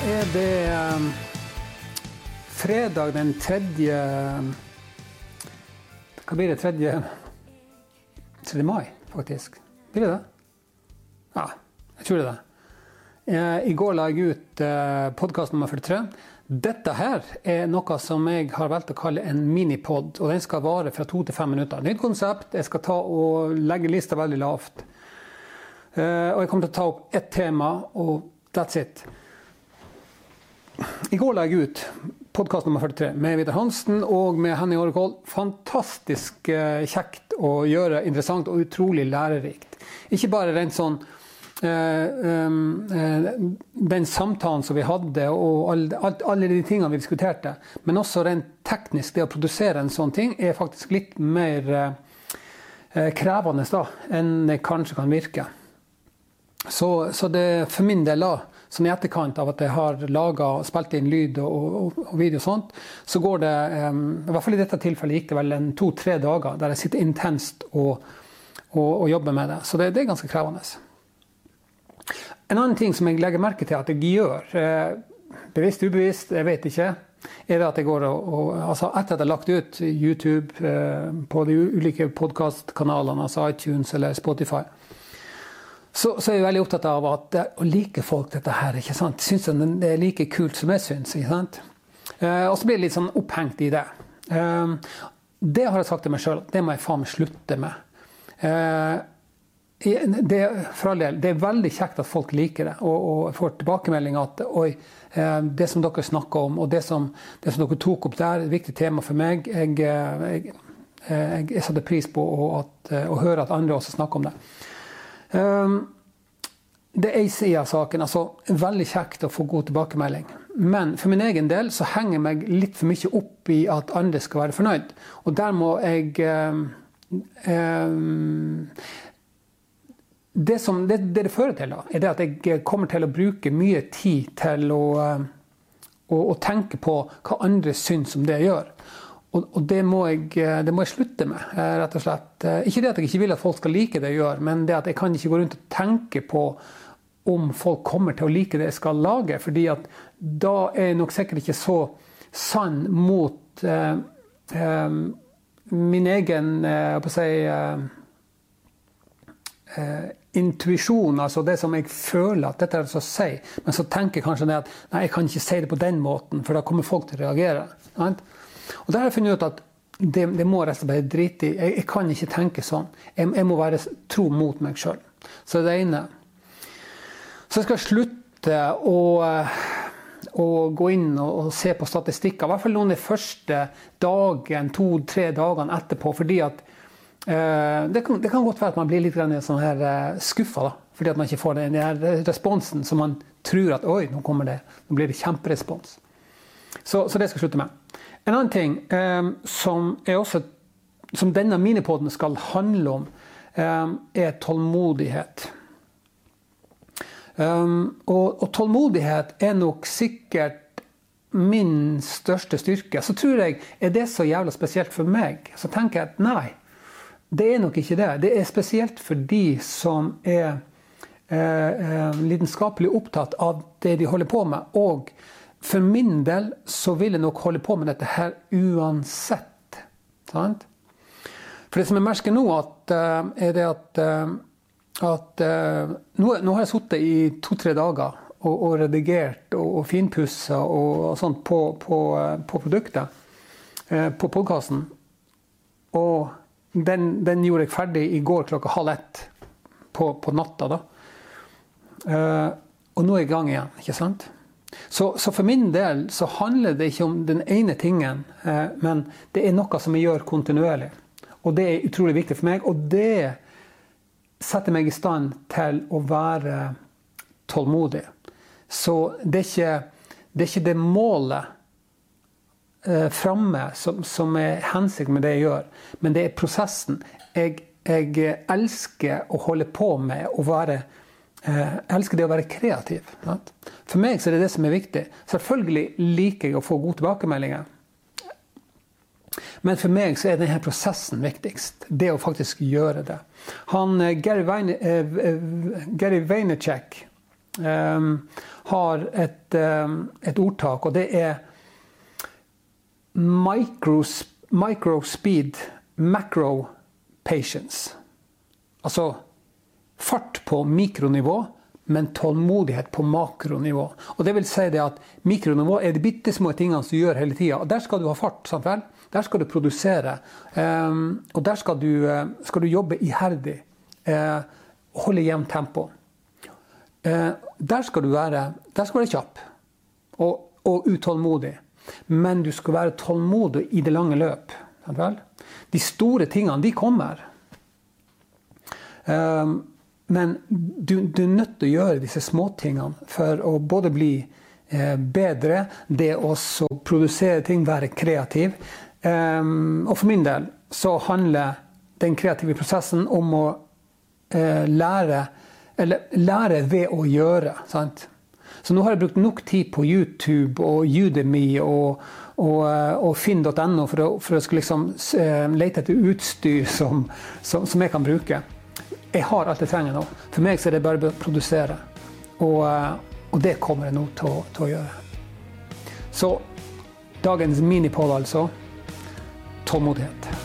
er det um, fredag den tredje Hva blir det? Tredje tredje mai, faktisk. Blir det det? Ja, jeg tror det. er det. Eh, I går la jeg ut eh, podkast nummer 43. Dette her er noe som jeg har valgt å kalle en minipod. Og den skal vare fra to til fem minutter. Nytt konsept. Jeg skal ta og legge lista veldig lavt. Eh, og jeg kommer til å ta opp ett tema, og that's it. I går la jeg ut podkast nummer 43 med Vidar Hansen og med Henning Årekoll. Fantastisk eh, kjekt å gjøre, interessant og utrolig lærerikt. Ikke bare rent sånn eh, eh, den samtalen som vi hadde og alle de tingene vi diskuterte, men også rent teknisk, det å produsere en sånn ting, er faktisk litt mer krevende da, enn det kanskje kan virke. Så, så det for min del da Sånn i etterkant av at jeg har laga og spilt inn lyd og, og, og, video og sånt, så går det um, I hvert fall i dette tilfellet gikk det vel to-tre dager der jeg sitter intenst og, og, jobber med det. Så det, det, er ganske krevende. En annen ting som jeg legger merke til at jeg gjør, eh, bevisst ubevisst, jeg vet ikke, er det at jeg går og, altså Etter at jeg har lagt ut YouTube eh, på de ulike podkastkanalene, altså iTunes eller Spotify, så, så, er jeg veldig opptatt av at å like folk dette her. ikke sant? Syns det er like kult som jeg syns. ikke sant? Eh, og så blir jeg litt sånn opphengt i det. Eh, det har jeg sagt til meg sjøl det må jeg faen meg slutte med. Eh, det, for all del, det er veldig kjekt at folk liker det, og, og får tilbakemelding at oi, eh, det som dere snakker om, og det som, det som, dere tok opp der, er et viktig tema for meg. Jeg, jeg, jeg, jeg setter pris på å, at, å høre at andre også snakker om det. Ehm, det er én side av saken. altså Veldig kjekt å få god tilbakemelding. Men for min egen del så henger jeg meg litt for mye opp i at andre skal være fornøyd. Og der må jeg eh, det, som, det, det, det fører til, da, er at jeg kommer til å bruke mye tid til å, å, å tenke på hva andre syns om det jeg gjør. Og, det, må jeg, eh, det, må jeg, slutte med, eh, rett og slett. Eh, ikke det at jeg ikke vil at folk skal like det jeg gjør, men det at jeg kan ikke gå rundt og tenke på om folk kommer til å like det jeg skal lage. fordi at da er jeg nok sikkert ikke så sann mot eh, eh, min egen eh, på å si, intuisjon, altså det som jeg føler at dette er det å si. Men så tenker jeg kanskje det at nei, jeg kan ikke si det på den måten, for da kommer folk til å reagere. Right? Og der har jeg funnet ut at det, det må jeg bare drite i. Jeg, jeg, kan ikke tenke sånn. Jeg, jeg må være tro mot meg sjøl. Så det ene. Så jeg skal slutte å, å gå inn og, og, se på statistikker. I hvert fall noen de første dagen, to-tre dagene etterpå. fordi at det, kan, det, kan, godt være at man blir litt sånn eh, skuffa. Fordi at man ikke får den, den responsen som man tror at oi, nå det. Nå blir det kjemperespons. Så, så det skal jeg slutte med. En annen ting eh, som, også, som, denne minipoden skal handle om, eh, er tålmodighet. Um, og, og, tålmodighet er nok sikkert min største styrke. Så tror jeg er det så jævla spesielt for meg. Så tenker jeg at nei, det er nok ikke det. Det er spesielt for de som er eh, eh lidenskapelig opptatt av det de holder på med. og for min del så vil jeg nok holde på med dette her uansett. Sant? For det som jeg merker nå, at, uh, er det at, uh, at nå, nå, har jeg sittet i to-tre dager og, og, redigert og, og finpussa og, og, sånt på, på, på produktet. på podkasten. Og den, den, gjorde jeg ferdig i går klokka halv ett på, på natta. da. og nå er jeg i gang igjen, ikke sant? Så, så, for min del så handler det ikke om den ene tingen, uh, men det er noe som jeg gjør kontinuerlig. Og det er utrolig viktig for meg. Og det setter meg i stand til å være tålmodig. Så det er ikke det, er ikke det målet framme som, som, er hensikten med det jeg gjør, men det er prosessen. Jeg, jeg elsker å holde på med å være jeg eh, elsker det å være kreativ. For meg er det det som er viktig. Selvfølgelig liker jeg å få gode tilbakemeldinger. Men for meg så er denne prosessen viktigst. Det å faktisk gjøre det. Han, eh, Gary, Vayne, uh, Gary Vaynerchuk um, har et, um, et, ordtak, og det er micro, speed, macro patience. Altså fart på mikronivå, men tålmodighet på makronivå. Og det vil si det at Mikronivå er de bitte små tingene som du gjør hele tida. Der skal du ha fart. sant vel? Der skal du produsere. Um, og der skal du, uh, skal du jobbe iherdig. Uh, holde jevnt tempo. Uh, der skal du være, der skal du være kjapp og, og, utålmodig. Men du skal være tålmodig i det lange løp. De store tingene, de kommer. Um, men du, du, er nødt til å gjøre disse småtingene for å både bli eh, bedre, det å produsere ting, være kreativ. Um, og for min del så handler den kreative prosessen om å eh, lære Eller lære ved å gjøre. sant? Så nå har jeg brukt nok tid på YouTube og Udemy og, og, eh, og finn.no for å, for å liksom, uh, lete etter utstyr som, som, som jeg kan bruke jeg har alt jeg trenger nå. For meg så er det bare å produsere. Og, eh, og det kommer jeg nå til, til, å gjøre. Så dagens minipod, altså. Tålmodighet.